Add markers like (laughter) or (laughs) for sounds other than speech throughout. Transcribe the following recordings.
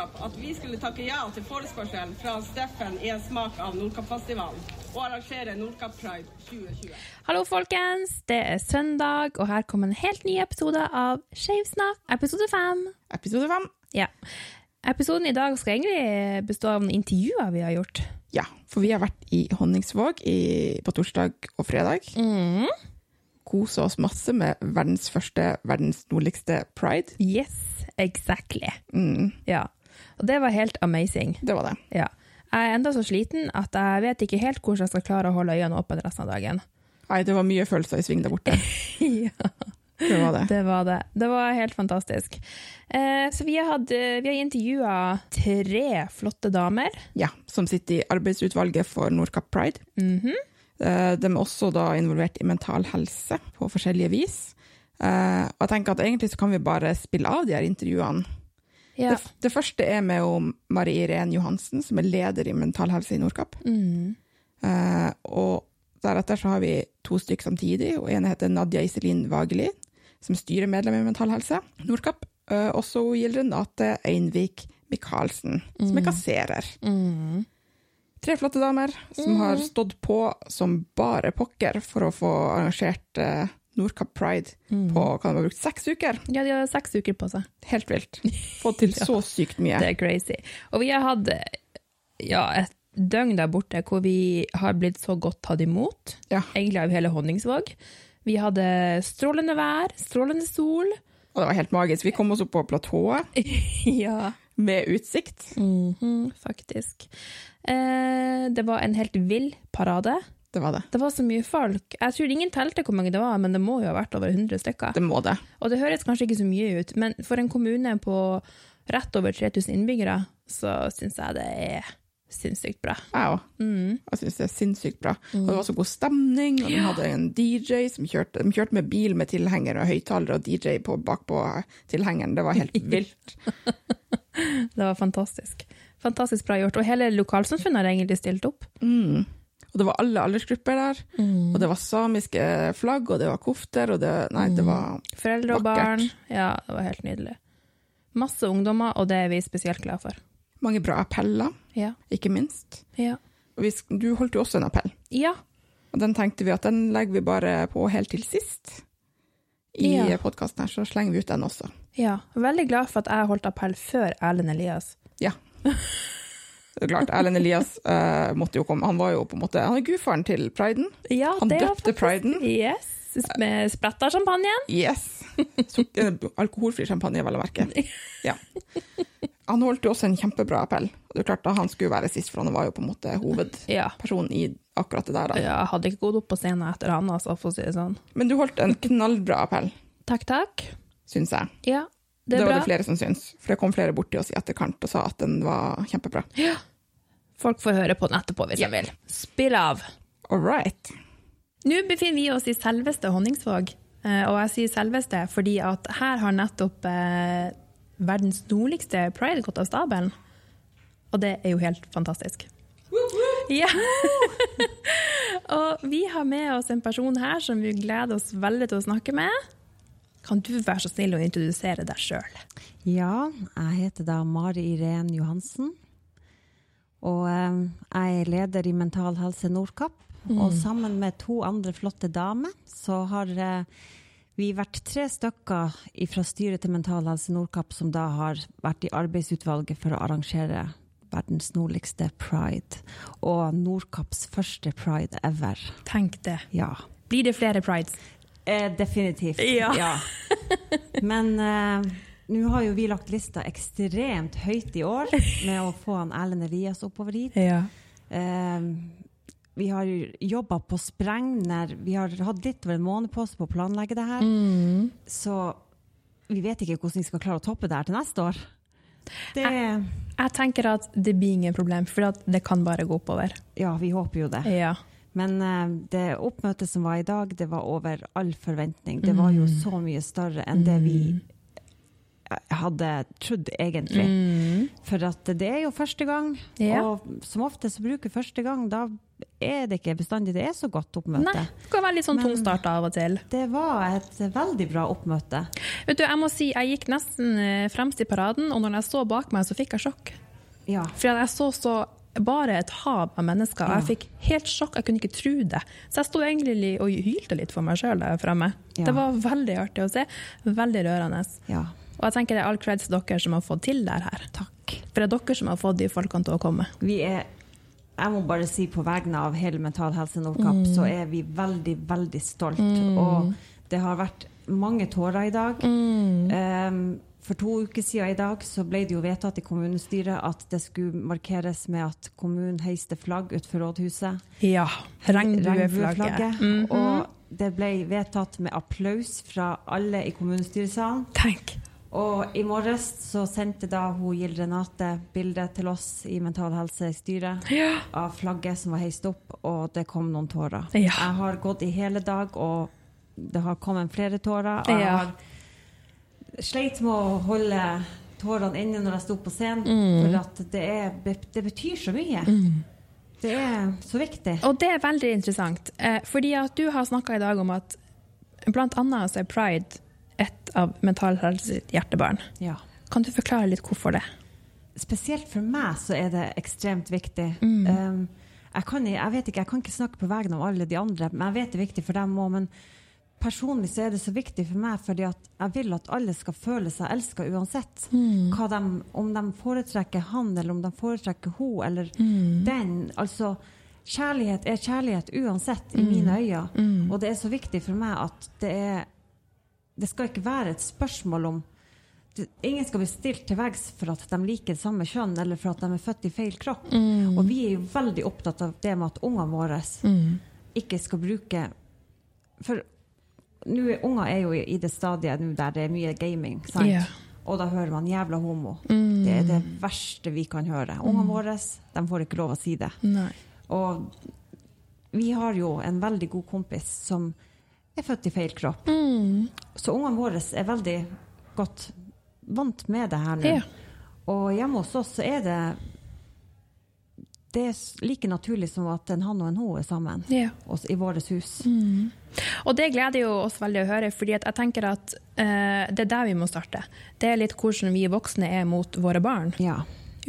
Nordkapp at vi skulle takke ja til forespørselen fra Steffen i en smak av Nordkappfestivalen og arrangere Nordkapp Pride 2020. Hallo, folkens. Det er søndag, og her kommer en helt ny episode av Skeivsnakk, episode fem. Episode fem. Ja. Episoden i dag skal egentlig bestå av noen intervjuer vi har gjort. Ja, for vi har vært i Honningsvåg i, på torsdag og fredag. Mm. Kosa oss masse med verdens første, verdens nordligste pride. Yes, exactly. Mm, Ja. Og det var helt amazing. det var det. Ja. Jeg er enda så sliten at jeg vet ikke helt hvordan jeg skal klare å holde øynene åpne resten av dagen. Nei, det var mye følelser i sving der borte. (laughs) ja. Det var det. Det var det. Det var helt fantastisk. Eh, så vi har, hatt, vi har intervjua tre flotte damer. Ja, som sitter i arbeidsutvalget for Nordkapp Pride. Mhm. Eh, De er også da involvert i mental helse på forskjellige vis. Eh, Og jeg tenker at egentlig så kan vi bare spille av de her intervjuene. Ja. Det, det første er med om Marie Irén Johansen, som er leder i Mental Helse i Nordkapp. Mm. Eh, og deretter så har vi to stykker samtidig, og en heter Nadia Iselin Vageli, som styrer medlem i Mental Helse Nordkapp. Eh, og så gjelder Renate Einvik Michaelsen, som er kasserer. Mm. Tre flotte damer som har stått på som bare pokker for å få arrangert uh, Nordkapp Pride på hva de har brukt seks uker. Ja, de har seks uker på seg. Helt vilt. (laughs) Fått til så sykt mye. Det er crazy. Og vi har hatt ja, et døgn der borte hvor vi har blitt så godt tatt imot. Ja. Egentlig av hele Honningsvåg. Vi hadde strålende vær, strålende sol. Og det var helt magisk. Vi kom oss opp på platået (laughs) ja. med utsikt. Mhm, faktisk. Eh, det var en helt vill parade. Det var det. Det var så mye folk. Jeg tror ingen telte hvor mange det var, men det må jo ha vært over 100 stykker. Det må det. Og det høres kanskje ikke så mye ut, men for en kommune på rett over 3000 innbyggere, så syns jeg det er sinnssykt bra. Jeg òg. Mm. Jeg syns det er sinnssykt bra. Og det var så god stemning, og de hadde en DJ som kjørte, de kjørte med bil med tilhenger og høyttaler og DJ på, bakpå tilhengeren. Det var helt (laughs) vilt. Det var fantastisk. Fantastisk bra gjort. Og hele lokalsamfunnet har egentlig stilt opp. Mm. Og det var alle aldersgrupper der. Mm. Og det var samiske flagg, og det var kofter, og det Nei, det var Foreldre og Vakkert. barn. Ja, det var helt nydelig. Masse ungdommer, og det er vi spesielt glad for. mange bra appeller, Ja. ikke minst. Ja. Vi, du holdt jo også en appell, ja. og den tenkte vi at den legger vi bare på helt til sist. I Ja. podkasten her, så slenger vi ut den også. ja. Veldig glad for at jeg holdt appell før Erlend Elias. Ja. (laughs) Det er klart, Erlend Elias uh, måtte jo komme. Han var jo på en måte Han er gudfaren til priden. Ja, Han det døpte faktisk- priden. Yes. Med spretta champagnen. Yes! Sukker, alkoholfri champagne, vel å merke. Ja. Han holdt jo også en kjempebra appell. Og det er klart da Han skulle være sist, for han var jo på en måte hovedpersonen i akkurat det der. Da. Jeg hadde ikke gått opp på scenen etter han, altså, for å si det sånn. Men du holdt en knallbra appell, Takk, takk. syns jeg. Ja, Det, det var det flere som syntes. For det kom flere bort til oss i etterkant og sa at den var kjempebra. Ja. Folk får høre på den etterpå hvis Ja. de vil. Spill av. All right. Nå befinner vi oss i selveste Honningsvåg, eh, og jeg sier selveste fordi at her har nettopp eh, verdens nordligste pride gått av stabelen. Og det er jo helt fantastisk. Ja. (laughs) og vi har med oss en person her som vi gleder oss veldig til å snakke med. Kan du være så snill å introdusere deg sjøl? Ja, jeg heter da Mari Irén Johansen. Og eh, jeg er leder i Mental Helse Nordkapp. Og sammen med to andre flotte damer så har eh, vi vært tre stykker fra styret til Mental Helse Nordkapp som da har vært i arbeidsutvalget for å arrangere verdens nordligste pride. Og Nordkapps første pride ever. Tenk det. Ja. Blir det flere prides? Eh, definitivt. Ja. Men eh, nå har jo vi lagt lista ekstremt høyt i år med å få han Erlend Elias oppover hit. Ja. Eh, vi har jobba på spreng. når- Vi har hatt litt over en måned på oss på å planlegge det her. Mm. Så vi vet ikke hvordan vi skal klare å toppe det her til neste år. Det, Jeg tenker at det blir ingen problem, for det kan bare gå oppover. ja, vi håper jo det. Ja. Men eh, det oppmøtet som var i dag, det var over all forventning. Det var jo Mm. så mye større enn det vi eh, hadde trodd, egentlig. For at det er jo første gang, Ja. og som ofte så bruker første gang, da er det ikke bestandig det er så godt oppmøte. Nei, det kan være litt sånn Men- tungstarta av og til. Det var et veldig bra oppmøte. Vet du, jeg må si, jeg gikk nesten eh, fremst i paraden, og når jeg så bak meg, så fikk jeg sjokk. Ja. For jeg så så bare et hav av mennesker, Ja. jeg fikk helt sjokk. Jeg kunne ikke tro det. Så jeg sto egentlig og hylte litt for meg sjøl der fremme. Ja. Det var veldig artig å se. Veldig rørende. ja. Og jeg tenker det er all creds til dere som har fått til det her. Takk. For det er dere som har fått de folkene til å komme. Vi er jeg må bare si på vegne av hele Mental Helse Nordkapp, så er vi veldig, veldig stolt. Og det har vært mange tårer i dag. Um, for to uker siden i dag så ble det jo vedtatt i kommunestyret at det skulle markeres med at kommunen heiste flagg utenfor rådhuset. Ja. Regnbueflagget. Mhm. Og det ble vedtatt med applaus fra alle i kommunestyresalen. Tenk. Og i morges så sendte da hun Gild Renate bilde til oss i Mental Helse i styret Ja. av flagget som var heist opp, og det kom noen tårer. Ja. Jeg har gått i hele dag, og det har kommet flere tårer. Og jeg har sleit med å holde tårene inne når jeg sto på scenen, Mm. for at det, er, det betyr så mye. Det er så viktig. Og det er veldig interessant, eh, fordi at du har snakka i dag om at blant annet så er pride et av Mental Helse hjertebarn. Ja. Kan du forklare litt hvorfor det? Spesielt for meg så er det ekstremt viktig. Mm. Um, jeg, kan, jeg vet ikke, jeg kan ikke snakke på vegne av alle de andre, men jeg vet det er viktig for dem òg. Personlig så er det så viktig for meg fordi jeg vil at alle skal føle seg elska uansett. Mm. De, om de foretrekker han, eller om de foretrekker hun, eller Mm. den. Altså, kjærlighet er kjærlighet uansett, Mm. i mine øyne. Og det er så viktig for meg at det er Det skal ikke være et spørsmål om Ingen skal bli stilt til veggs for at de liker det samme kjønn, eller for at de er født i feil kropp. Mm. Og vi er jo veldig opptatt av det med at ungene våre ikke skal bruke For nå er, unger er jo i det stadiet nå der det er mye gaming? Ja. Og da hører man 'jævla homo'. Mm. Det er det verste vi kan høre. Ungene våre de får ikke lov å si det. Nei. Og vi har jo en veldig god kompis som er født i feil kropp. Mm. Så ungene våre er veldig godt vant med det her nå. Ja. Og hjemme hos oss så er det det er like naturlig som at en han og en hun er sammen Ja. oss, i vårt hus. Og det gleder jo oss veldig å høre, fordi jeg tenker at eh, det er der vi må starte. Det er litt hvordan vi voksne er mot våre barn. Ja.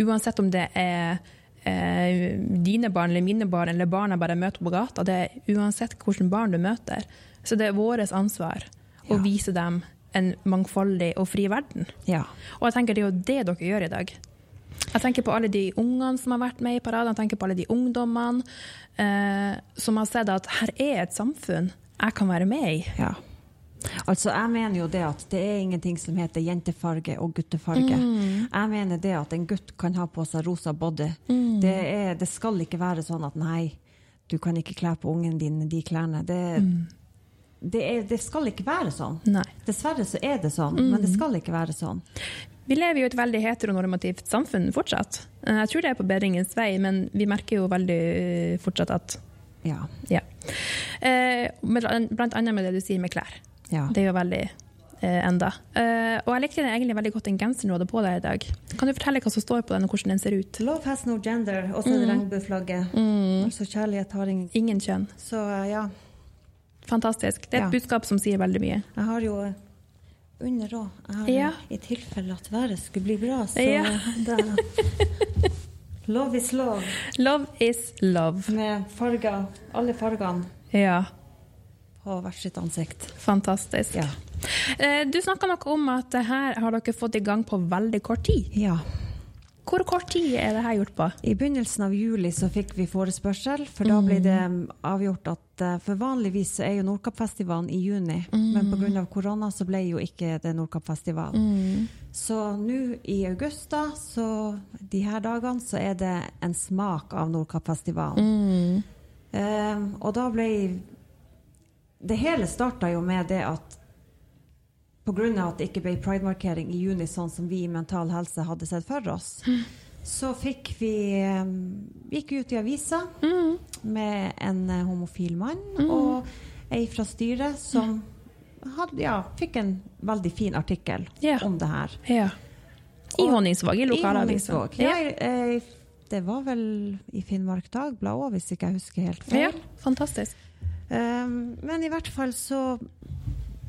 Uansett om det er eh, dine barn eller mine barn eller barn jeg bare møter på gata. Det er uansett hvilke barn du møter. Så det er vårt ansvar å vise dem en mangfoldig og fri verden. ja. Og jeg tenker det er jo det dere gjør i dag. Jeg tenker på alle de ungene som har vært med i paraden, jeg tenker på alle de ungdommene eh, som har sett at her er et samfunn jeg kan være med i. Ja. Altså, jeg mener jo det at det er ingenting som heter jentefarge og guttefarge. Jeg mener det at en gutt kan ha på seg rosa body. Det, er, det skal ikke være sånn at nei, du kan ikke kle på ungen din de klærne. Det, det, er, det skal ikke være sånn. Nei. Dessverre så er det sånn, men det skal ikke være sånn. Vi lever jo i et veldig heteronormativt samfunn fortsatt. Eh, Jeg tror det er på bedringens vei, men vi merker jo veldig eh, fortsatt at Ja. ja. Eh, Blant annet med det du sier med klær. ja. Det er jo veldig enda. Eh, og jeg likte egentlig veldig godt den genseren du hadde på deg i dag. Kan du fortelle hva som står på den, og hvordan den ser ut? Love has no gender, og så er det regnbueflagget. Altså kjærlighet har ingen Ingen kjønn. Så ja. Fantastisk. Det er et Ja. budskap som sier veldig mye. Jeg har jo under òg. Ja. I tilfelle at været skulle bli bra, så Ja. (laughs) Love is love. Love is love. Med farger, alle fargene Ja, på hvert sitt ansikt. fantastisk. Ja. Eh, Du snakka noe om at det her har dere fått i gang på veldig kort tid. ja. Hvor kort tid er det her gjort på? I begynnelsen av juli så fikk vi forespørsel, for da ble det mm, avgjort at eh, For vanligvis er jo Nordkappfestivalen i juni, men pga. korona så ble jo ikke det Nordkappfestival. Så nå i august, da, så de her dagene, så er det en smak av Nordkappfestivalen. Eh, og da ble Det hele starta jo med det at pga. at det ikke ble pridemarkering i juni, sånn som vi i Mental Helse hadde sett for oss, så fikk vi vi gikk ut i avisa med en eh, homofil mann og ei fra styret som hadde, ja, fikk en veldig fin artikkel yeah. om det her. Yeah. I Honningsvåg, i lokalavisen. lokalavisa. Ja, ei det var vel i Finnmark Dagblad òg, hvis ikke jeg husker helt feil. Ja, fantastisk. Um, men i hvert fall så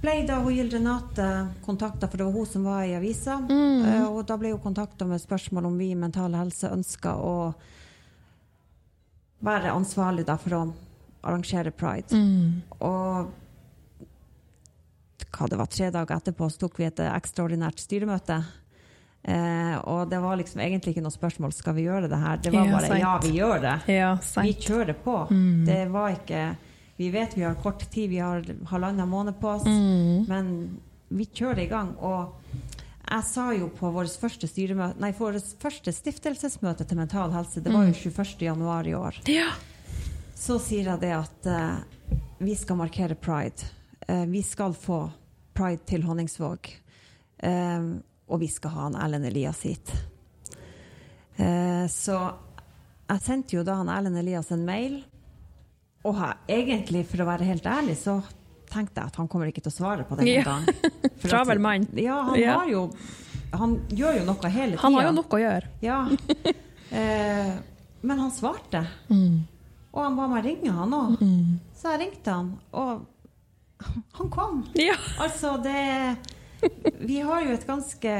ble da hun Gilde Renate kontakta, for det var hun som var i avisa. Mm. Uh, og da ble hun kontakta med spørsmål om vi i Mental Helse ønska å være ansvarlig da for å arrangere pride. Mm. Og hva det var, tre dager etterpå så tok vi et ekstraordinært styremøte. Eh, og det var liksom egentlig ikke noe spørsmål skal vi gjøre det her. Det var Ja, bare sant. ja, vi gjør det. Ja, Vi kjører på. Mm. Det var ikke Vi vet vi har kort tid, vi har halvannen måned på oss, Mm. men vi kjører i gang. Og jeg sa jo på vårt første Nei, vårt første stiftelsesmøte til Mental Helse, det var jo 21. januar i år. Ja. Så sier jeg det at uh, vi skal markere pride. Uh, vi skal få pride til Honningsvåg. Uh, og vi skal ha en Erlend Elias hit. Så jeg sendte jo da han Erlend Elias en mail. Og egentlig, for å være helt ærlig, så tenkte jeg at han kommer ikke til å svare på den Ja. gang. (laughs) For Travel mann. Ja, han Ja. har jo Han gjør jo noe hele tida. Han har jo noe å gjøre. Ja. (laughs) Eh, men han svarte. Mm. Og han ba meg ringe, han òg. Mm. Så jeg ringte han, og (laughs) han kom. Ja. Altså, det Vi har jo et ganske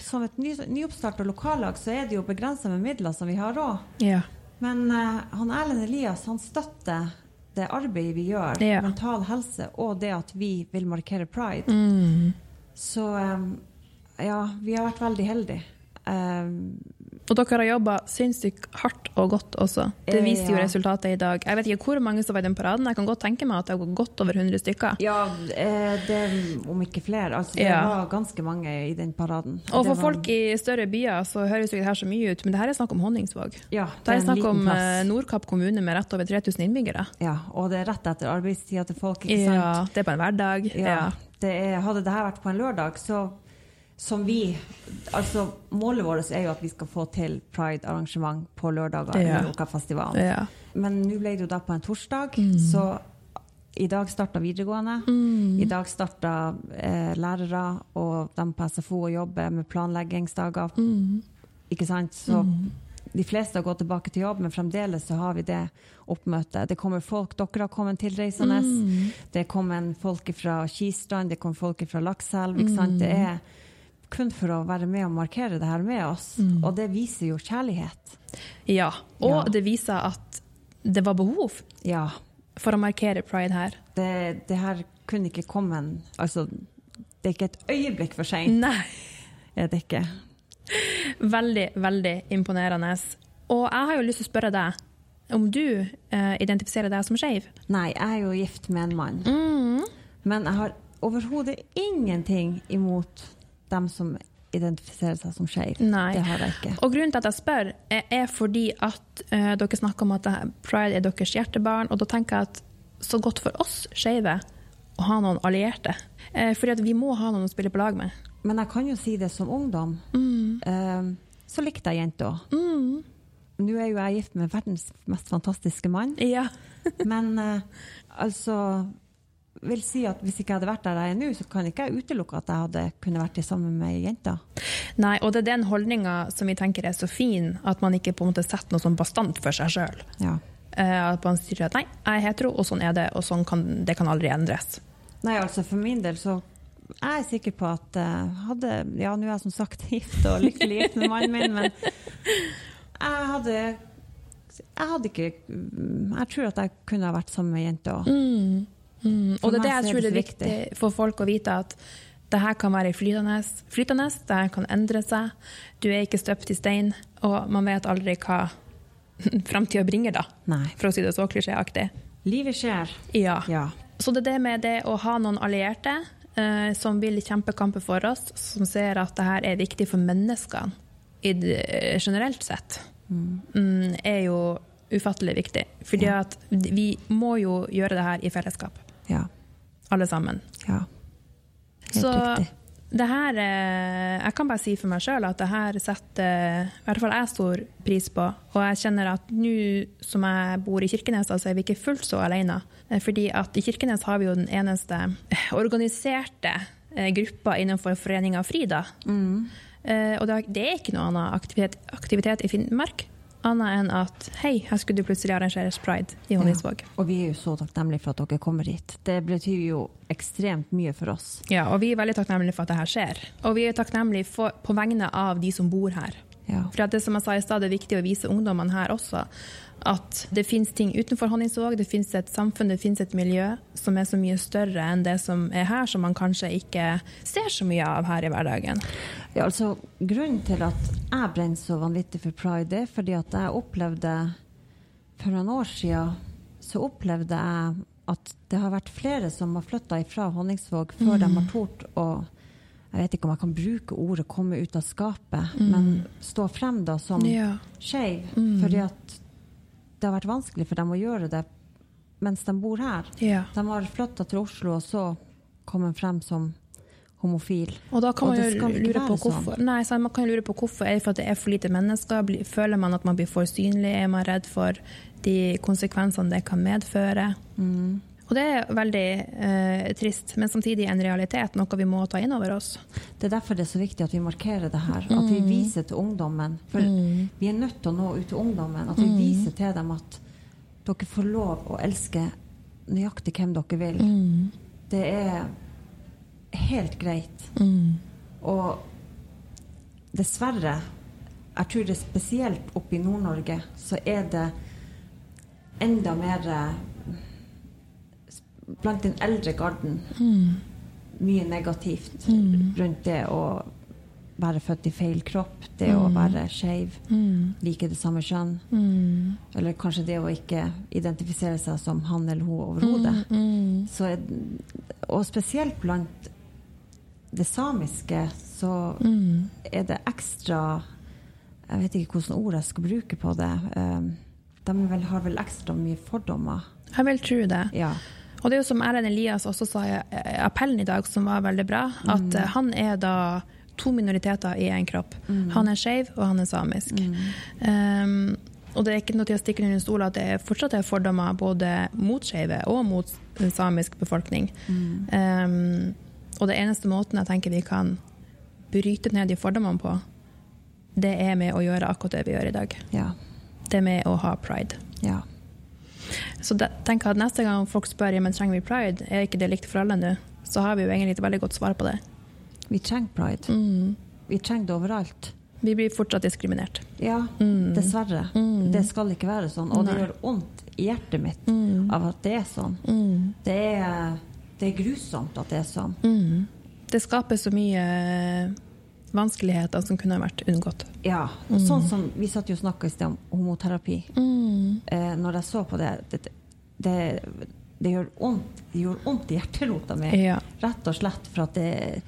Som et ny, nyoppstarta lokallag, så er det jo begrensa med midler som vi har òg. ja. Men uh, han Erlend Elias han støtter det arbeidet vi gjør, Ja. mental helse, og det at vi vil markere pride. Mm. Så um, ja, vi har vært veldig heldige. Eh, Og dere har jobba sinnssykt hardt og godt også. Det Eh, viser jo ja. resultatet i dag. Jeg vet ikke hvor mange som var i den paraden. Jeg kan godt tenke meg at det har gått godt over 100 stykker. ja, eh, det, om ikke flere. Altså, det Ja. var ganske mange i den paraden. Og for var- folk i større byer så høres jo det her så mye ut, men det her er snakk om Honningsvåg. ja, Det er snakk om eh, Nordkapp kommune med rett over 3000 innbyggere. Ja, og det er rett etter arbeidstida til folk, ikke sant? Ja, det er på en hverdag. Ja. Ja. Det er, hadde det her vært på en lørdag, så som vi Altså, målet vårt er jo at vi skal få til pride-arrangement på lørdager Ja. i Lokafestivalen. Ja. Men nå ble det jo da på en torsdag, Mm. så i dag starta videregående. Mm. I dag starta eh, lærere og de på SFO og jobber med planleggingsdager. Mm. Ikke sant? Så de fleste har gått tilbake til jobb, men fremdeles så har vi det oppmøtet. Det kommer folk, dere har kommet tilreisende. Mm. Det kommer folk fra Kistrand, det kommer folk fra Lakselv. Ikke sant? Det er kun for å være med og markere det her med oss. Og det viser jo kjærlighet. ja. Og Ja. det viser at det var behov Ja. for å markere pride her. Det, det her kunne ikke komme en Altså, det er ikke et øyeblikk for seint, Nei. er det ikke? Veldig, veldig imponerende. Og jeg har jo lyst til å spørre deg om du eh, identifiserer deg som skeiv. Nei, jeg er jo gift med en mann. Mm. Men jeg har overhodet ingenting imot dem som identifiserer seg som skeiv. Det har jeg ikke. Og grunnen til at jeg spør, er, er fordi at uh, dere snakker om at pride er deres hjertebarn, og da tenker jeg at så godt for oss skeive å ha noen allierte. Uh, fordi at vi må ha noen å spille på lag med. Men jeg kan jo si det som ungdom. Mm. Uh, så likte jeg jenter. Mm. Nå er jo jeg gift med verdens mest fantastiske mann. Ja. (laughs) Men altså vil si at Hvis ikke jeg hadde vært der jeg er nå, så kan ikke jeg utelukke at jeg hadde kunne vært sammen med jenta. Nei, og det er den holdninga som vi tenker er så fin, at man ikke på en måte setter noe sånn bastant for seg sjøl. Ja. At man sier at nei, jeg er hetero, og sånn er det, og sånn kan, det kan aldri endres. Nei, altså for min del så jeg er sikker på at eh, hadde Ja, nå er jeg som sagt (laughs) gift og lykkelig gift med mannen min, men jeg hadde Jeg hadde ikke Jeg tror at jeg kunne ha vært sammen med ei jente òg. Mm. Mm. Og det er det jeg tror det er viktig for folk å vite, at det her kan være flytende, flytende, det her kan endre seg. Du er ikke støpt i stein, og man vet aldri hva (laughs) framtida bringer, da, Nei. for å si det så klisjéaktig. Livet skjer. Ja. Ja. Så det er det med det å ha noen allierte eh, som vil kjempe kamper for oss, som ser at det her er viktig for menneskene i det, generelt sett, mm, er jo ufattelig viktig. Fordi at vi må jo gjøre det her i fellesskap, Ja. alle sammen. ja. Helt Så riktig. det her eh, Jeg kan bare si for meg sjøl at det her setter i hvert fall jeg stor pris på. Og jeg kjenner at nå som jeg bor i Kirkenes, så er vi ikke fullt så alene. Eh, Fordi at i Kirkenes har vi jo den eneste eh, organiserte eh, gruppa innenfor foreninga Frida. Mm. Eh, Og det det er ikke noe annen aktivitet, aktivitet i Finnmark Annet enn at hei, her skulle det plutselig arrangeres pride i Honningsvåg. Og vi er jo så takknemlige for at dere kommer hit. Det betyr jo ekstremt mye for oss. Ja, og vi er veldig takknemlige for at dette skjer. Og vi er takknemlige for, på vegne av de som bor her. Ja. For det som jeg sa i stad, er viktig å vise ungdommene her også at det finnes ting utenfor Honningsvåg, det finnes et samfunn, det finnes et miljø som er så mye større enn det som er her, som man kanskje ikke ser så mye av her i hverdagen. Ja, altså, grunnen til at jeg brenner så vanvittig for pride, det er fordi at jeg opplevde For noen år siden så opplevde jeg at det har vært flere som har flytta fra Honningsvåg før de har tort å jeg vet ikke om jeg kan bruke ordet 'komme ut av skapet', men stå frem da som Ja. skeiv. Fordi at det har vært vanskelig for dem å gjøre det mens de bor her. Ja. De har flytta til Oslo, og så kom de frem som homofil. Og da kan Og man jo lure på hvorfor. sånn. hvorfor. Nei, så man kan lure på hvorfor. Er det for at det er for lite mennesker? Føler man at man blir for synlig? Er man redd for de konsekvensene det kan medføre? Mm. Og det er veldig eh, trist, men samtidig en realitet, noe vi må ta inn over oss. Det er derfor det er så viktig at vi markerer det her. At vi viser til ungdommen. For vi er nødt til å nå ut til ungdommen. At vi viser til dem at dere får lov å elske nøyaktig hvem dere vil. Det er helt greit. Og dessverre, jeg tror det er spesielt oppe i Nord-Norge, så er det enda mer eh, blant den eldre garden mye negativt rundt det å være født i feil kropp, det å være skeiv, like det samme kjønn. Eller kanskje det å ikke identifisere seg som han eller hun overhodet. Så er, og spesielt blant det samiske så er det ekstra Jeg vet ikke hvilke ord jeg skal bruke på det. Um, de vel, har vel ekstra mye fordommer. Jeg vil tro det. Ja. Og det er jo som Erlend Elias også sa i eh, appellen i dag, som var veldig bra, at mm. han er da to minoriteter i én kropp. Han er skeiv, og han er samisk. Um, og det er ikke noe til å stikke under stol at det er fortsatt er fordommer både mot skeive og mot samisk befolkning. Um, og det eneste måten jeg tenker vi kan bryte ned de fordommene på, det er med å gjøre akkurat det vi gjør i dag. Ja. Det er med å ha pride. ja. Så det, tenk at neste gang folk spør ja, men trenger vi pride, er ikke det likt for alle nå, så har vi jo egentlig et veldig godt svar på det. Vi trenger pride. Vi trenger det overalt. Vi blir fortsatt diskriminert. Ja, dessverre. Det skal ikke være sånn. Og det gjør vondt i hjertet mitt av at det er sånn. Det, er, det er grusomt at det er sånn. Det skaper så mye vanskeligheter som kunne vært unngått. Ja. Og sånn som vi satt jo og snakka i sted om homoterapi. Eh, når jeg så på det Det, det, det gjør vondt Det gjorde vondt i hjerterota mi. Ja. Rett og slett for at det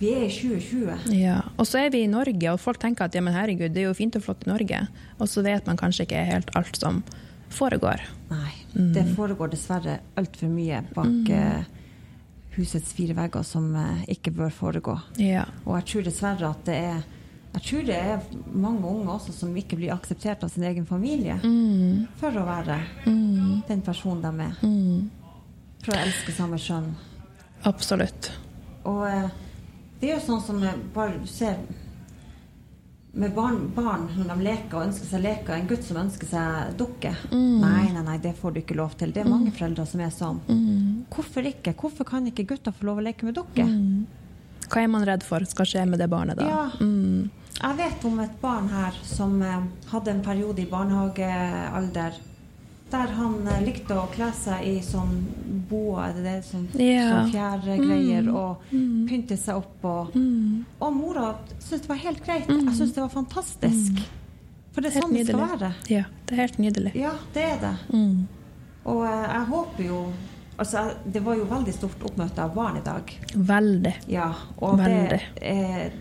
Vi er i 2020. Ja. Og så er vi i Norge, og folk tenker at ja, men herregud, det er jo fint og flott i Norge. Og så vet man kanskje ikke helt alt som foregår. Nei. Det foregår dessverre altfor mye bak eh, husets fire vegger som eh, ikke bør foregå. Ja. Og jeg tror dessverre at det er jeg tror det er mange unge også som ikke blir akseptert av sin egen familie for å være den personen de er. For å elske samme kjønn. Absolutt. Og eh, det er jo sånn som bare du ser med barn, barn når de leker og ønsker seg leker. En gutt som ønsker seg dukke. Nei, nei, nei, det får du ikke lov til. Det er mange foreldre som er sånn. Hvorfor ikke? Hvorfor kan ikke gutter få lov å leke med dukke? Hva er man redd for skal skje med det barnet da? Ja. Jeg vet om et barn her som eh, hadde en periode i barnehagealder der han eh, likte å kle seg i sånn boa, er det det? Sånn, yeah. sånn fjærgreier, og pynte seg opp. Og, og mora syntes det var helt greit. Jeg syntes det var fantastisk. For det er Helt sånn det skal være. Ja, det er helt nydelig. Ja, det er det. Og eh, jeg håper jo Altså, det var jo veldig stort oppmøte av barn i dag. Veldig. Ja, og Veldig. det eh,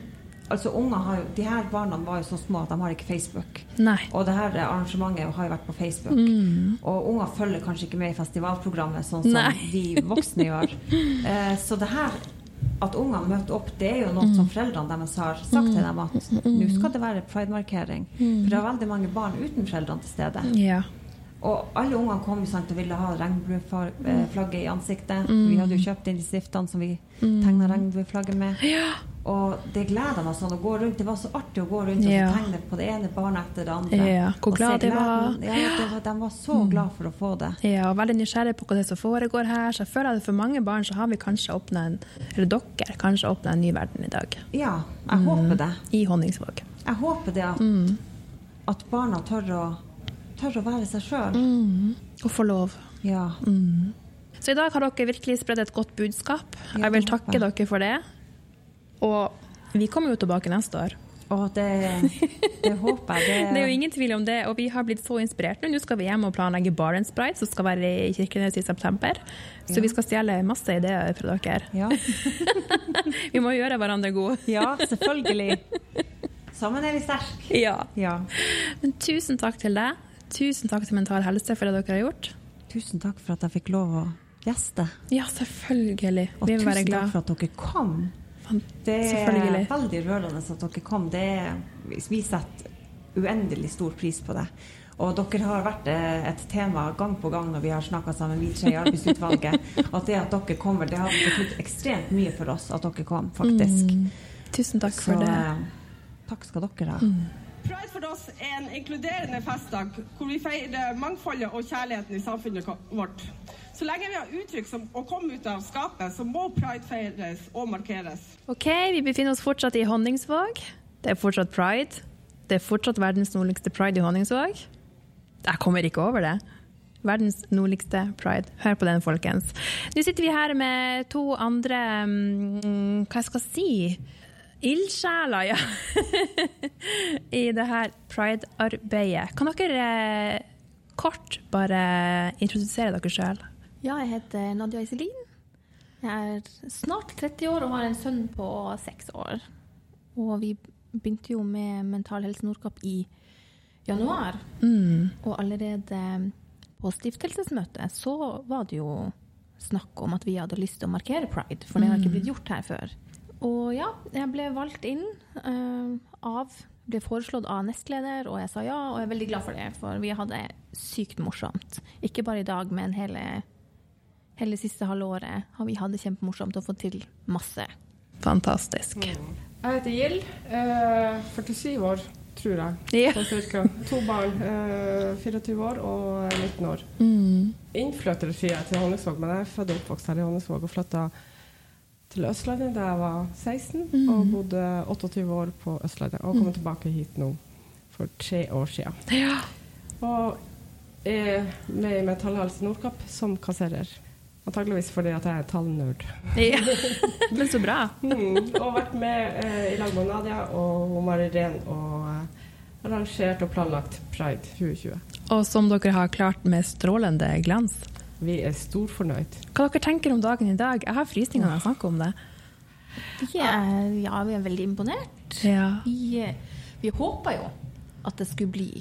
Altså, unger har jo De her barna var jo så små at de har ikke Facebook. Nei. Og det her arrangementet har jo vært på Facebook. Og unger følger kanskje ikke med i festivalprogrammet sånn som Nei. vi voksne gjør. (laughs) Eh, så det her at ungene møter opp, det er jo noe som foreldrene deres har sagt til dem at nå skal det være pridemarkering. For det er veldig mange barn uten foreldrene til stede. Ja. Og alle ungene kom sant, og ville ha regnbueflagget i ansiktet. Vi hadde jo kjøpt inn de stiftene som vi mm. tegna regnbueflagget med. Ja. Og det gleda meg sånn å gå rundt. Det var så artig å gå rundt Ja. og tegne på det ene barnet etter det andre. Ja, hvor glad de var. Ja, det var, de var så glad for å få det. Ja, og veldig nysgjerrig på hva det er som foregår her. Så jeg føler at for mange barn så har vi kanskje åpna en Eller dere kanskje åpna en ny verden i dag. Ja, jeg håper det. I Honningsvåg. Jeg håper det at, Mm. at barna tør å, tør å være seg sjøl. Mm. Og få lov. Ja. Så i dag har dere virkelig spredd et godt budskap. Jeg vil takke dere for det. Og vi kommer jo tilbake neste år. Og det, det håper jeg. (laughs) Det er jo ingen tvil om det, og vi har blitt så inspirert nå. Nå skal vi hjem og planlegge Barents Bride, som skal være i Kirkenes i september. Så Ja. vi skal stjele masse ideer fra dere. Ja. (laughs) Vi må gjøre hverandre gode. ja, selvfølgelig. Sammen er vi sterke. Ja. Ja. Men tusen takk til deg. Tusen takk til Mental Helse for det dere har gjort. Tusen takk for at jeg fikk lov å gjeste. Ja, selvfølgelig. Og vi vil være tusen takk for at dere kom. Det er veldig rørende at dere kom. Det er, vi setter uendelig stor pris på det. Og dere har vært eh, et tema gang på gang når vi har snakka sammen, vi tre i arbeidsutvalget. (laughs) At det at dere kommer, det har betydd ekstremt mye for oss at dere kom, faktisk. Mm. Tusen takk Så for det. eh, takk skal dere ha. Pride for oss er en inkluderende festdag hvor vi feirer mangfoldet og kjærligheten i samfunnet vårt. Så lenge vi har uttrykk som å komme ut av skapet, så må pride feires og markeres. OK, vi befinner oss fortsatt i Honningsvåg. Det er fortsatt pride. Det er fortsatt verdens nordligste pride i Honningsvåg. Jeg kommer ikke over det. Verdens nordligste pride. Hør på den, folkens. Nå sitter vi her med to andre mm, Hva jeg skal si? Ildsjeler, ja. (laughs) I det her pride-arbeidet. Kan dere eh, kort bare introdusere dere sjøl? Ja, jeg heter Nadia Iselin. Jeg er snart 30 år og har en sønn på 6 år. Og vi begynte jo med Mental Helse Nordkapp i januar. Mm. Og allerede på stiftelsesmøtet så var det jo snakk om at vi hadde lyst til å markere pride, for det har ikke blitt gjort her før. Og ja, jeg ble valgt inn uh, av Ble foreslått av nestleder, og jeg sa ja, og jeg er veldig glad for det, for vi hadde sykt morsomt. Ikke bare i dag, men hele, hele siste halve året har vi hatt det kjempemorsomt og fått til masse. Fantastisk. Jeg heter Gild. Uh, 47 år, tror jeg. Ja. Sånn cirka. To barn. Uh, 24 år og 19 år. Mm. Innflytter sier jeg til Honningsvåg, men jeg er født og oppvokst her i Honningsvåg og flytta til Østlandet da jeg var 16, og bodde 28 år på Østlandet. Og kom tilbake hit nå for tre år siden. Ja. Og er med Mental Nordkapp som kasserer. Antakeligvis fordi at jeg er tallnerd. ja. (laughs) Men så bra. Mm, og vært med eh, i lag med Nadia og Mari Ren og eh, arrangert og planlagt Pride 2020. Og som dere har klart med strålende glans. Vi er storfornøyd. Hva dere tenker om dagen i dag? Jeg har frysninger når jeg snakker om det. Er, ja, vi er veldig imponert. Ja. Vi, vi håpa jo at det skulle bli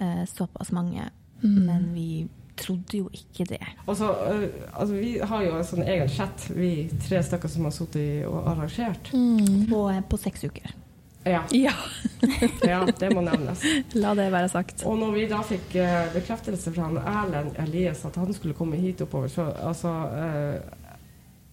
eh, såpass mange, Mm. men vi trodde jo ikke det. Så, eh, altså, vi har jo en sånn egen chat, vi tre stykker som har sittet og arrangert. På, eh, på seks uker. Ja, ja, (laughs) ja, det må nevnes. la det være sagt. Og når vi da fikk eh, bekreftelse fra han Erlend Elias at han skulle komme hit oppover, så altså eh,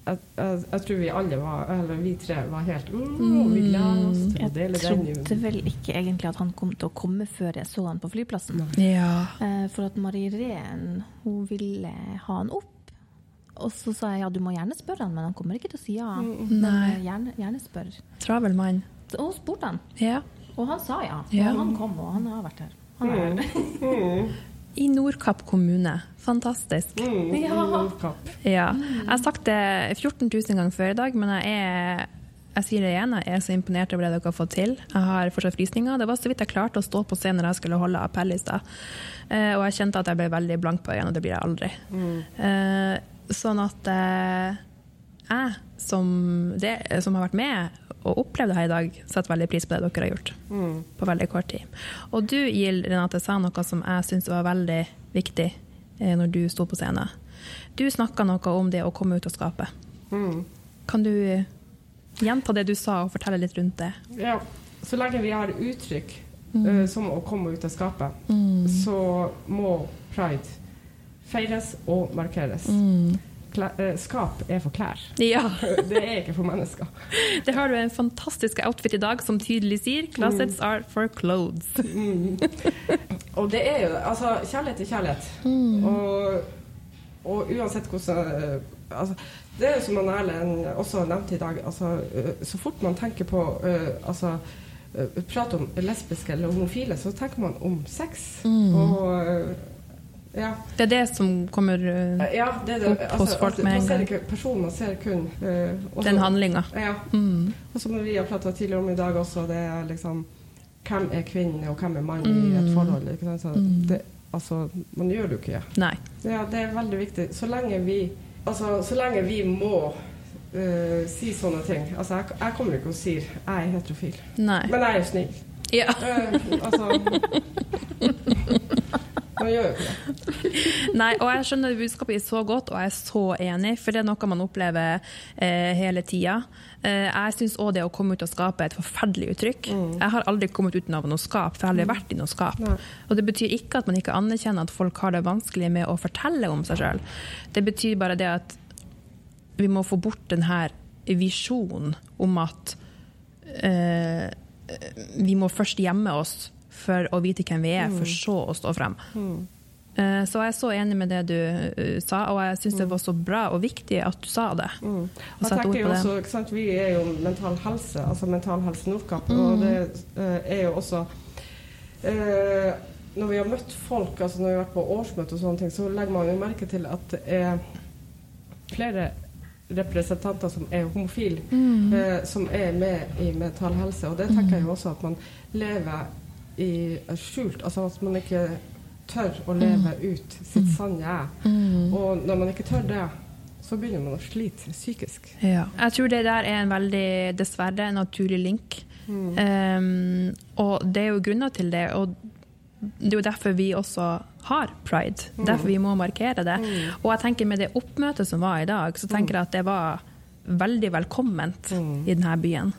jeg, jeg, jeg tror vi alle var, eller vi tre var helt mm, Vi gleder oss til å Jeg dele den. trodde vel ikke egentlig at han kom til å komme før jeg så han på flyplassen. Ja. Eh, for at Marie Rehn hun ville ha han opp. Og så sa jeg ja, du må gjerne spørre han, men han kommer ikke til å si ja. Nei. eh, gjerne, gjerne spør. Travel mann. Og spurte han, Ja. og han sa ja. Ja. Og han kom, og han har vært her. Han er her. I Nordkapp kommune. Fantastisk. Mm, Ja. Nordkapp. Ja. Jeg har sagt det 14 000 ganger før i dag, men jeg er jeg sier det igjen, jeg er så imponert over det dere har fått til. Jeg har fortsatt frysninger. Det var så vidt jeg klarte å stå på scenen når jeg skulle holde appell i stad. Eh, og jeg kjente at jeg ble veldig blank på øynene, og det blir jeg aldri. Eh, sånn at eh, jeg, som, det, som har vært med og opplevd det her i dag, setter veldig pris på det dere har gjort. På veldig kort tid. Og du, Gild Renate, sa noe som jeg syns var veldig viktig eh, når du sto på scenen. Du snakka noe om det å komme ut og skape. Mm. Kan du gjenta det du sa, og fortelle litt rundt det? Ja. Så lenge vi har uttrykk eh, som å komme ut av skapet, så må pride feires og markeres. Eh, skap er for klær. Ja, (laughs) Det er ikke for mennesker. det har du en fantastisk outfit i dag som tydelig sier 'closets are for clothes'. Og det er jo Altså, kjærlighet er kjærlighet. Og, og uansett hvordan eh, altså, Det er jo som Erlend også nevnte i dag. Altså, eh, så fort man tenker på eh, altså, eh, Prate om lesbiske eller homofile, så tenker man om sex. Og eh, ja. Det er det som kommer uh, ja, det det. Opp hos folk altså, med en ser gang. personen, ser kun uh, også- den handlinga. Ja. Mm. Og som vi har prata tidligere om i dag også, det er liksom Hvem er kvinne, og hvem er mann i et forhold? Ikke sant? Så det, altså, man gjør det jo ikke. Nei. Ja, det er veldig viktig. Så lenge vi, altså, så lenge vi må uh, si sånne ting Altså, jeg, jeg kommer ikke og sier 'jeg er heterofil', Nei. men jeg er snill. Ja. Uh, altså (laughs) Man gjør jo ikke det. Nei, og jeg skjønner budskapet så godt, og jeg er så enig, for det er noe man opplever eh, hele tida. Eh, jeg syns òg det å komme ut og skape er et forferdelig uttrykk. Jeg har aldri kommet ut av noe skap, for jeg har aldri vært i noe skap. Nei. Og det betyr ikke at man ikke anerkjenner at folk har det vanskelig med å fortelle om seg sjøl. Det betyr bare det at vi må få bort den her visjonen om at eh, vi må først gjemme oss for å vite hvem vi er, for så å stå frem. Eh, Så jeg er så enig med det du eh, sa, og jeg syns det var så bra og viktig at du sa det. Og Jeg tenker jo også, ikke sant, Vi er jo Mental Helse, altså Mental Helse Nordkapp, og det eh, er jo også eh, Når vi har møtt folk, altså når vi har vært på årsmøte og sånne ting, så legger man jo merke til at det er flere representanter som er homofile, eh, som er med i Mental Helse. Og det tenker jeg jo også at man lever i skjult, altså at man ikke tør å leve ut sitt sanne jeg. Og når man ikke tør det, så begynner man å slite psykisk. Ja. Jeg tror det der er en veldig, dessverre, naturlig link. Um, og det er jo grunner til det. Og det er jo derfor vi også har pride. Derfor vi må markere det. Og jeg tenker med det oppmøtet som var i dag, så tenker jeg at det var veldig velkomment i denne byen.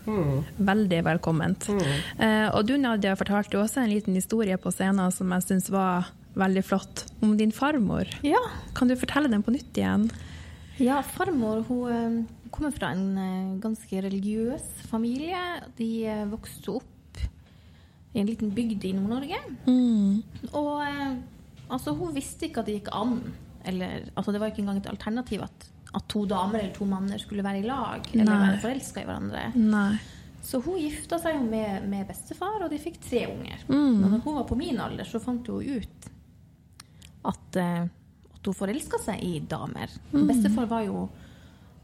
Veldig velkomment. Eh, og du Nadia fortalte også en liten historie på scenen som jeg syns var veldig flott, om din farmor. Ja. Kan du fortelle den på nytt igjen? Ja, farmor hun eh, kommer fra en eh, ganske religiøs familie. De eh, vokste opp i en liten bygd i Nord-Norge. Og eh, altså, hun visste ikke at det gikk an. Eller, altså, det var ikke engang et alternativ at, at to damer eller to manner skulle være i lag eller Nei. være forelska i hverandre. Nei. Så hun gifta seg med, med bestefar, og de fikk tre unger. Mm. Og når hun var på min alder, så fant hun ut at, eh, at hun forelska seg i damer. Mm. Bestefar var jo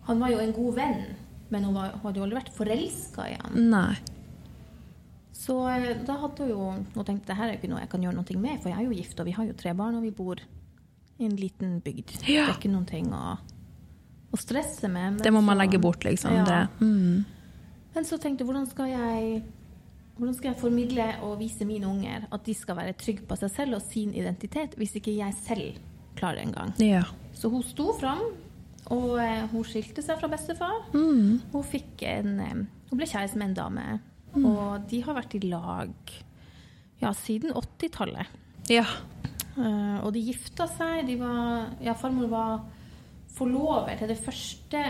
Han var jo en god venn, men hun, var, hun hadde jo aldri vært forelska i han. Nei. Så eh, da hadde hun jo Hun tenkte det her er jo ikke noe jeg kan gjøre noe med, for jeg er jo gift, og vi har jo tre barn, og vi bor i en liten bygd. Det er ikke noen ting å, å stresse med. Det må man legge bort, liksom. Ja. Det. Mm. Men så tenkte jeg, hvordan skal jeg hvordan skal jeg formidle og vise mine unger at de skal være trygge på seg selv og sin identitet, hvis ikke jeg selv klarer det engang? Ja. Så hun sto fram, og eh, hun skilte seg fra bestefar. Mm. Hun, en, eh, hun ble kjæreste med en dame, og de har vært i lag ja, siden 80-tallet. ja. Eh, og de gifta seg. De var, ja, farmor var forlover til det første,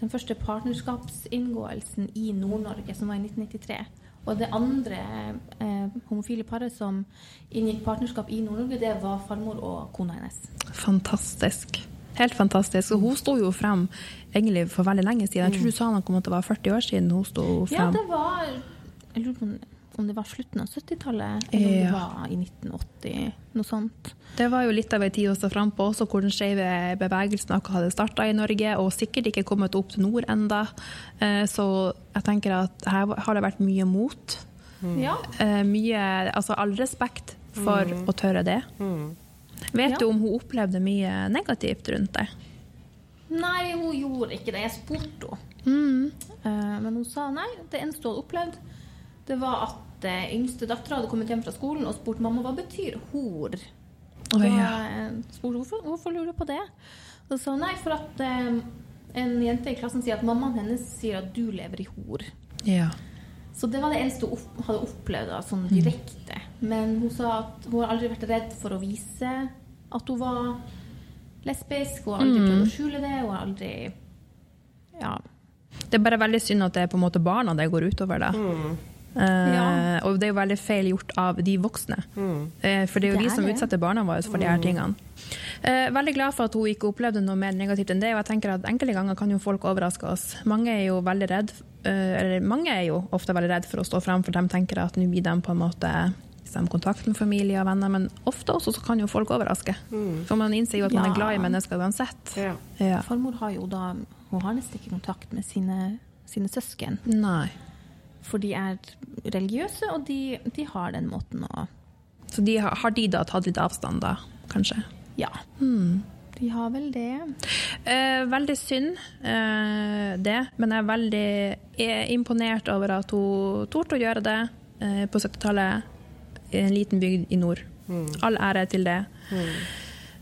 den første partnerskapsinngåelsen i Nord-Norge, som var i 1993. Og det andre eh, homofile paret som inngikk partnerskap i Nord-Norge, det var farmor og kona hennes. Fantastisk. Helt fantastisk. Og hun sto jo frem egentlig for veldig lenge siden. Jeg tror du sa noe om at det var 40 år siden hun sto Ja, det var Jeg lurer på om- det var slutten av 70-tallet, eller om det var i 1980, noe sånt. Det var jo litt av en tid å stå fram på, også hvor den skeive bevegelsen akkurat hadde starta i Norge, og sikkert ikke kommet opp til nord enda. Eh, Så jeg tenker at her har det vært mye mot. Ja. Eh, Mye Altså all respekt for å tørre det. Vet Ja. du om hun opplevde mye negativt rundt det? Nei, hun gjorde ikke det. Jeg spurte henne. Mm. Eh, men hun sa nei. Det eneste hun hadde opplevd, det var at eh, yngste dattera hadde kommet hjem fra skolen og spurt mamma hva betyr hor. Og Da ja. eh, spurte hvorfor, hvorfor lurer du på det. Og så nei, for at eh, en jente i klassen sier at mammaen hennes sier at du lever i hor. ja. Så det var det eneste hun opp, hadde opplevd da, sånn direkte. Men hun sa at hun har aldri vært redd for å vise at hun var lesbisk. Hun har aldri prøvd å skjule det. Hun har aldri Ja. Det er bare veldig synd at det er på en måte barna det går utover. da. Eh, Ja. Og det er jo veldig feil gjort av de voksne. Eh, for det er jo Det de er som det. utsetter barna våre for de her tingene. Uh, veldig glad for at hun ikke opplevde noe mer negativt enn det. Og jeg tenker at enkelte ganger kan jo folk overraske oss. Mange er jo veldig redd, eh, eller mange er jo ofte veldig redd for å stå frem, for de tenker at nå blir de på en måte hvis kontakt med familie og venner, men ofte også så kan jo folk overraske. For man innser jo at man Ja. er glad i mennesker uansett. Ja. Ja. Farmor har jo da Hun har nesten ikke kontakt med sine, sine søsken. Nei. For de er religiøse, og de, de har den måten å Så de har, har de da tatt litt avstand, da, kanskje? Ja. De har vel det. Eh, veldig synd, eh, det. Men jeg er veldig er imponert over at hun torde å gjøre det eh, på 70-tallet i en liten bygd i nord. All ære til det.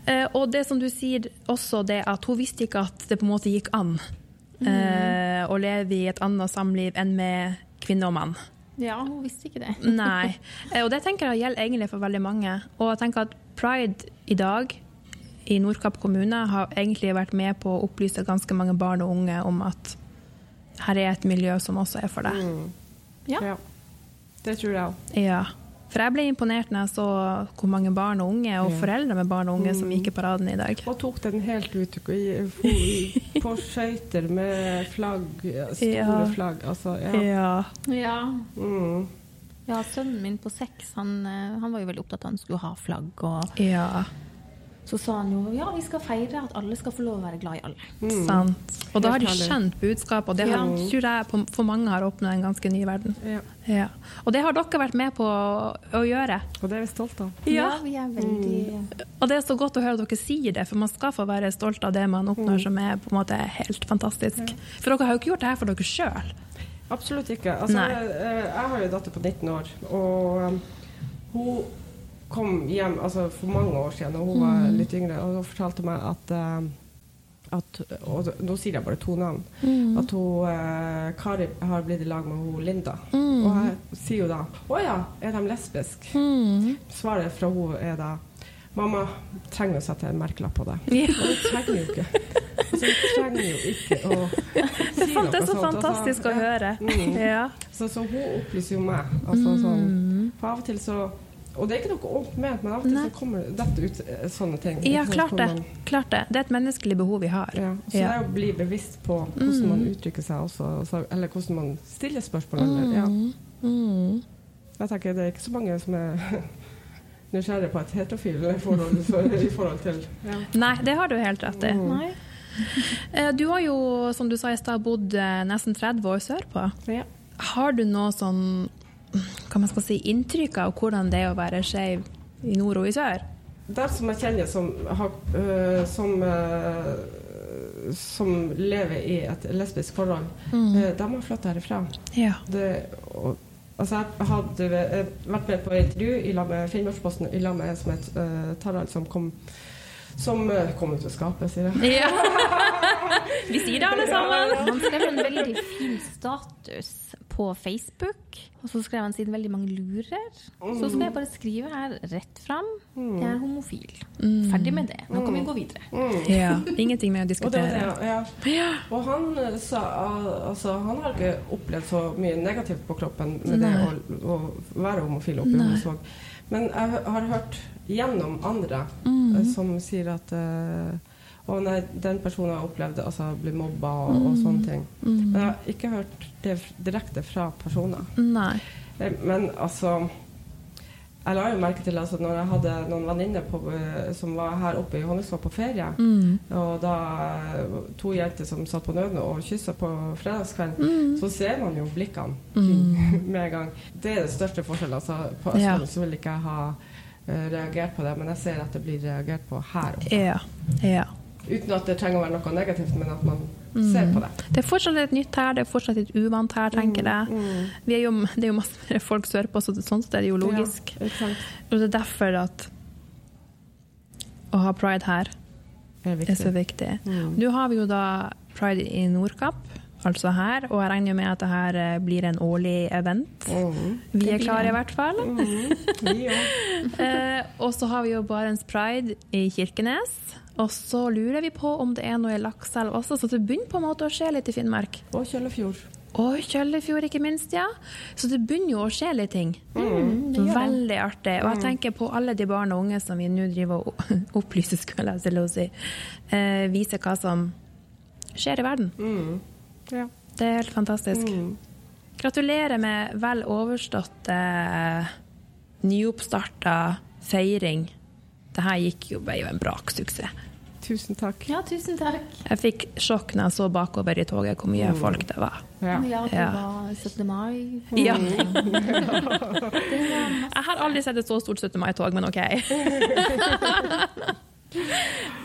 Eh, og det som du sier også, det at hun visste ikke at det på en måte gikk an eh, å leve i et annet samliv enn med kvinne og mann. Ja, hun visste ikke det. (laughs) Nei. Eh, Og det tenker jeg gjelder egentlig for veldig mange. Og jeg tenker at pride i dag i Nordkapp kommune har egentlig vært med på å opplyse ganske mange barn og unge om at her er et miljø som også er for deg. Ja. ja. Det tror jeg òg. Ja. For jeg ble imponert når jeg så hvor mange barn og unge, og Ja. foreldre med barn og unge, som gikk i paraden i dag. Og tok den helt ut på skøyter med flagg, store Ja. flagg. Altså, ja. Ja. Ja. Mm. ja, sønnen min på seks, han, eh, han var jo veldig opptatt av at han skulle ha flagg. Og ja. Så sa han jo ja, vi skal feire at alle skal få lov å være glad i alle. Sant. Og da har de skjønt budskapet, og det har, Ja. tror jeg for mange har åpnet en ganske ny verden. Ja. Ja. Og det har dere vært med på å, å gjøre. Og det er vi stolte av. Ja, vi er veldig Og det er så godt å høre at dere sier det, for man skal få være stolt av det man oppnår som er på en måte helt fantastisk. For dere har jo ikke gjort det her for dere sjøl. Absolutt ikke. Altså, Nei. eh, jeg har jo en datter på 19 år, og um, hun kom hjem altså, for mange år siden, og hun var Mm. litt yngre, og hun fortalte meg at, uh, at og nå sier jeg bare to navn. Mm. At hun, eh, Kari har blitt i lag med hun Linda. Mm. Og jeg sier jo da Å ja, er de lesbiske? Mm. Svaret fra hun er da Mamma, trenger å sette en merkelapp på det. Ja. Og hun trenger jo ikke. Altså, hun trenger jo ikke å (laughs) si noe». Det er så sånt. fantastisk Altså, å høre. Mm. Ja. Så, så hun opplyser jo meg. Altså, sånn, for av og til så Og det er ikke noe ondt ment, men av og til så kommer dette ut eh, sånne ting. ja, klart det. man- klart det. Det er et menneskelig behov vi har. Ja, så Ja. det er å bli bevisst på hvordan man uttrykker seg også, eller hvordan man stiller spørsmål. Eller, ja. Mm. Jeg tenker det er ikke så mange som er (laughs) nysgjerrig på et heterofil forhold i forhold til ja. Nei, det har du helt rett i. Nei. Eh, Du har jo, som du sa i stad, bodd eh, nesten 30 år sørpå. Ja. Har du noe sånn hva man skal si, inntrykk av hvordan det er å være skeiv i nord og i sør? Der som jeg kjenner som, øh, som, øh, som lever i et lesbisk forhold, mm. de har flytta herifra. Ja. Det, og, altså jeg hadde øh, vært med på intervju i lag med Finnmarksposten i lag med en som het uh, Tarald, som kom som uh, kom ut av skapet, sier jeg. ja. (laughs) Vi sier det alle sammen. Han skrev en veldig fin status på Facebook. Og så skrev han siden veldig mange lurer. Så skal jeg bare skrive her rett fram. Jeg er homofil. Ferdig med det. Nå kan vi gå videre. Ja. Ingenting med å Og, det diskutere. det, ja. og han øh, sa altså, han har ikke opplevd så mye negativt på kroppen med det å, å være homofil oppi i Men jeg har hørt gjennom andre Mm. øh, som sier at øh, å nei, den personen har opplevd altså, bli mobba og, og sånne ting. Mm. Men jeg har ikke hørt det direkte fra personer. Nei. Eh, Men altså Jeg la jo merke til altså, når jeg hadde noen venninner eh, som var her oppe i Honningsvåg på ferie, Mm. og da eh, to jenter som satt på nødene og kyssa på fredagskvelden, Mm. så ser man jo blikkene (laughs) med en gang. Det er det største forskjellen. Altså, på Ja. Så vil ikke jeg ha reagert på det, men jeg ser at det blir reagert på her oppe. Ja. ja. Uten at det trenger å være noe negativt, men at man Mm. ser på det. Det er fortsatt litt nytt her, det er fortsatt litt uvant her, tenker jeg. Mm. Vi er jo, det er jo masse mer folk sørpå, så sånn sett er det jo logisk. Ja. Og det er derfor at å ha pride her er er så viktig. Mm. Nå har vi jo da pride i Nordkapp, altså her. Og jeg regner med at det her eh, blir en årlig event. Vi er klare i hvert fall. (laughs) Eh, og så har vi jo Barents Pride i Kirkenes. Og så lurer vi på om det er noe i Lakselv også, så det begynner på en måte å skje litt i Finnmark. Og Kjøllefjord. Og Kjøllefjord, ikke minst, ja. Så det begynner jo å skje litt ting. Veldig artig. Og jeg tenker på alle de barn og unge som vi nå driver og (laughs) opplyser, skulle jeg til å si. Eh, viser hva som skjer i verden. Ja. Det er helt fantastisk. Gratulerer med vel overstått eh, nyoppstarta feiring. Det her gikk jo, ble jo en braksuksess. Tusen takk. Ja, tusen takk. Jeg fikk sjokk når jeg så bakover i toget hvor mye folk det var. Ja. Ja, det var 17. mai. Ja. Jeg har aldri sett et så stort 17. mai-tog, men OK. (laughs)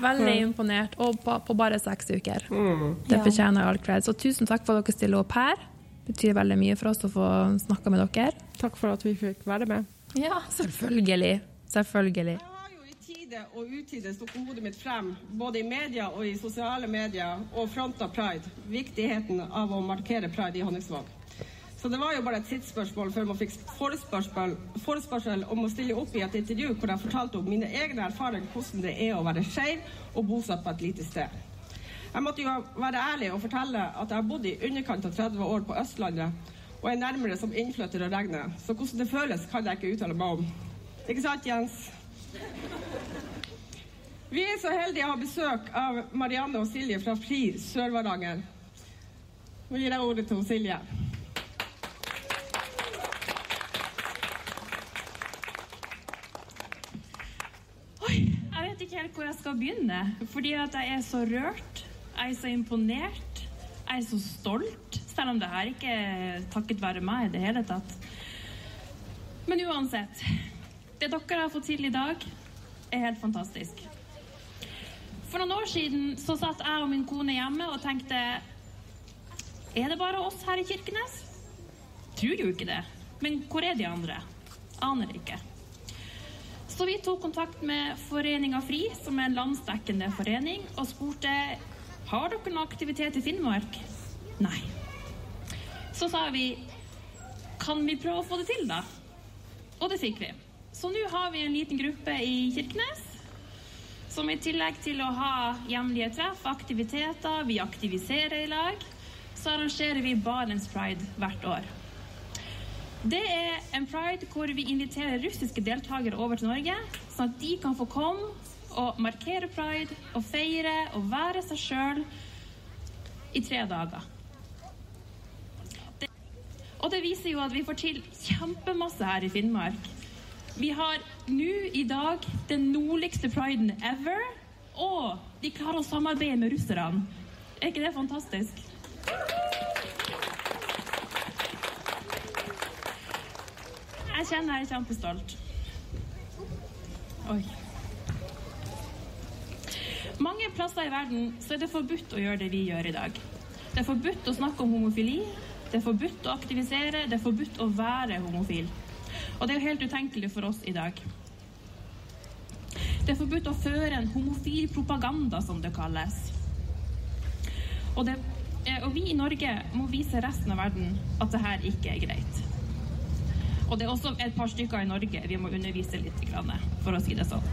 Veldig imponert, og på, på bare seks uker. Det Ja. fortjener all cred. Så tusen takk for at dere stiller opp her. Det betyr veldig mye for oss å få snakka med dere. Takk for at vi fikk være med. Ja. Selvfølgelig. Selvfølgelig. Jeg har jo i tide og utide stukket hodet mitt frem, både i media og i sosiale medier, og fronta pride. Viktigheten av å markere pride i Honningsvåg. Så det var jo bare et tidsspørsmål før man fikk forespørsel, forespørsel om å stille opp i et intervju hvor jeg fortalte om mine egne erfaringer hvordan det er å være skeiv og bosatt på et lite sted. Jeg måtte jo være ærlig og fortelle at jeg har bodd i underkant av 30 år på Østlandet og er nærmere som innflytter å regne, så hvordan det føles, kan jeg ikke uttale meg om. Ikke sant, Jens? Vi er så heldige å ha besøk av Marianne og Silje fra FRI Sør-Varanger. Nå gir jeg ordet til Silje. Oi, Jeg vet ikke helt hvor jeg skal begynne, fordi at jeg er så rørt, jeg er så imponert, jeg er så stolt, selv om det her ikke er takket være meg i det hele tatt. Men uansett, det dere har fått til i dag, er helt fantastisk. For noen år siden så satt jeg og min kone hjemme og tenkte Er det bare oss her i Kirkenes? Tror jo ikke det. Men hvor er de andre? Aner ikke. Så vi tok kontakt med Foreninga FRI, som er en landsdekkende forening, og spurte har dere noe aktivitet i Finnmark. Nei. Så sa vi kan vi prøve å få det til, da? Og det fikk vi. Så nå har vi en liten gruppe i Kirkenes som i tillegg til å ha hjemlige treff, aktiviteter, vi aktiviserer i lag, så arrangerer vi Barents Pride hvert år. Det er en pride hvor vi inviterer russiske deltakere over til Norge, sånn at de kan få komme og markere pride og feire og være seg sjøl i tre dager. Og det viser jo at vi får til kjempemasse her i Finnmark. Vi har nå i dag den nordligste priden ever, og de klarer å samarbeide med russerne. Er ikke det fantastisk? Jeg kjenner jeg er kjempestolt. Oi. Mange plasser i verden så er det forbudt å gjøre det vi gjør i dag. Det er forbudt å snakke om homofili, det er forbudt å aktivisere, det er forbudt å være homofil. Og det er jo helt utenkelig for oss i dag. Det er forbudt å føre en homofil propaganda, som det kalles. Og, det, og vi i Norge må vise resten av verden at det her ikke er greit. Og det er også et par stykker i Norge vi må undervise litt, for å si det sånn.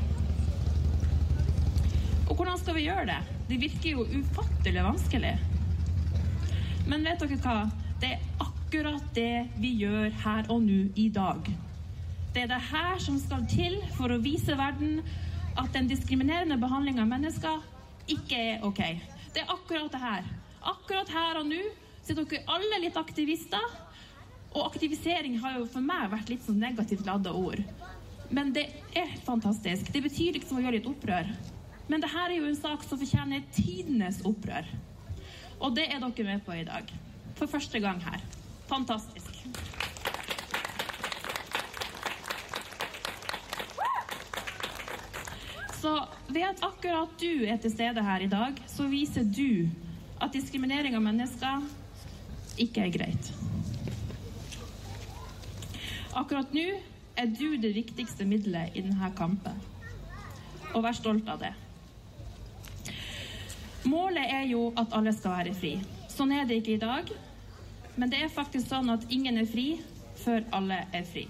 Og hvordan skal vi gjøre det? Det virker jo ufattelig vanskelig. Men vet dere hva? Det er akkurat det vi gjør her og nå i dag. Det er det her som skal til for å vise verden at den diskriminerende behandlinga av mennesker ikke er OK. Det er akkurat det her. Akkurat her og nå så er dere alle litt aktivister. Og aktivisering har jo for meg vært litt sånn negativt ladda ord. Men det er fantastisk. Det betyr liksom å gjøre litt opprør. Men det her er jo en sak som fortjener tidenes opprør. Og det er dere med på i dag. For første gang her. Fantastisk. Så ved at akkurat du er til stede her i dag, så viser du at diskriminering av mennesker ikke er greit. Akkurat nå er du det viktigste middelet i denne kampen. Og vær stolt av det. Målet er jo at alle skal være fri. Sånn er det ikke i dag. Men det er faktisk sånn at ingen er fri før alle er fri.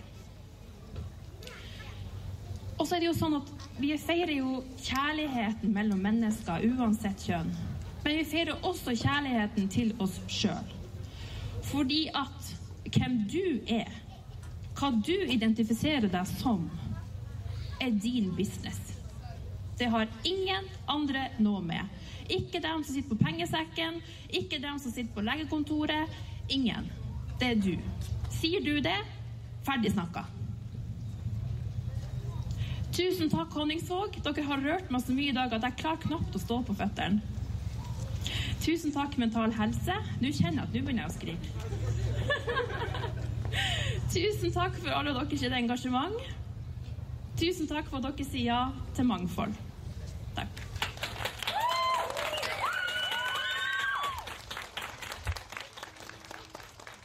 Og så er det jo sånn at vi feirer jo kjærligheten mellom mennesker uansett kjønn. Men vi feirer også kjærligheten til oss sjøl. Fordi at hvem du er, hva du identifiserer deg som, er din business. Det har ingen andre noe med. Ikke dem som sitter på pengesekken, ikke dem som sitter på legekontoret. Ingen. Det er du. Sier du det, ferdig snakka. Tusen takk, Honningsvåg. Dere har rørt meg så mye i dag at jeg klarer knapt å stå på føttene. Tusen takk, Mental Helse. Nå kjenner jeg at nå begynner jeg å skrike. (laughs) Tusen takk for alle deres engasjement. Tusen takk for at dere sier ja til mangfold. Takk.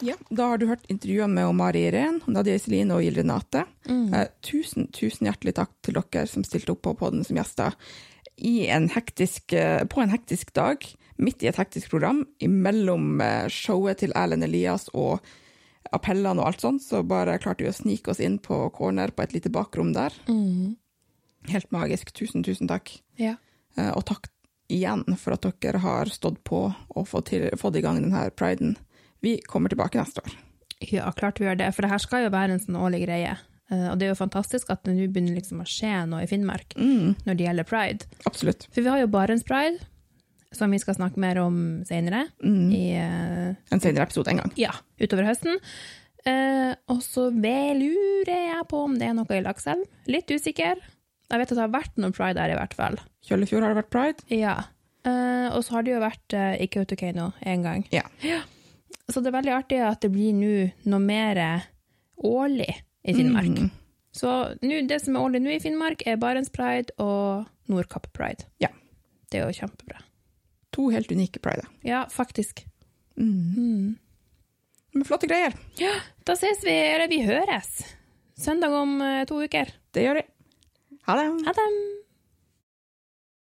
Ja, da har du hørt intervjuene med Mari Irén, Nadia Iselin og Gild Renate. Eh, tusen, tusen hjertelig takk til dere som stilte opp på podden som gjester i en hektisk, eh, på en hektisk dag, midt i et hektisk program, mellom eh, showet til Erlend Elias og appellene og alt sånt, så bare klarte vi å snike oss inn på corner på et lite bakrom der. Helt magisk. Tusen, tusen takk. Ja. Eh, Og takk igjen for at dere har stått på og fått, til, fått i gang denne priden. Vi kommer tilbake neste år. Ja, klart vi gjør det, for det her skal jo være en sånn årlig greie. Eh, Og det er jo fantastisk at det nå begynner liksom å skje noe i Finnmark når det gjelder pride. Absolutt. For vi har jo Barents pride, som vi skal snakke mer om senere, i, uh, En senere episode en gang. ja, utover høsten. Uh, og så lurer jeg på om det er noe i Lakselv. Litt usikker. Jeg vet at det har vært noe pride der i hvert fall. Kjøllefjord har det vært pride. Ja. Uh, og så har det jo vært i Kautokeino en gang. Ja. Så det er veldig artig at det blir nå noe mer årlig i Finnmark. Mm. Så nu, det som er årlig nå i Finnmark, er Barents pride og Nordkapp pride. Ja. Det er jo kjempebra. To helt unike prider. Ja, faktisk. Men flotte greier. Ja, da ses vi, eller vi høres. Søndag om eh, to uker. Det gjør vi. Ha det. Ha det!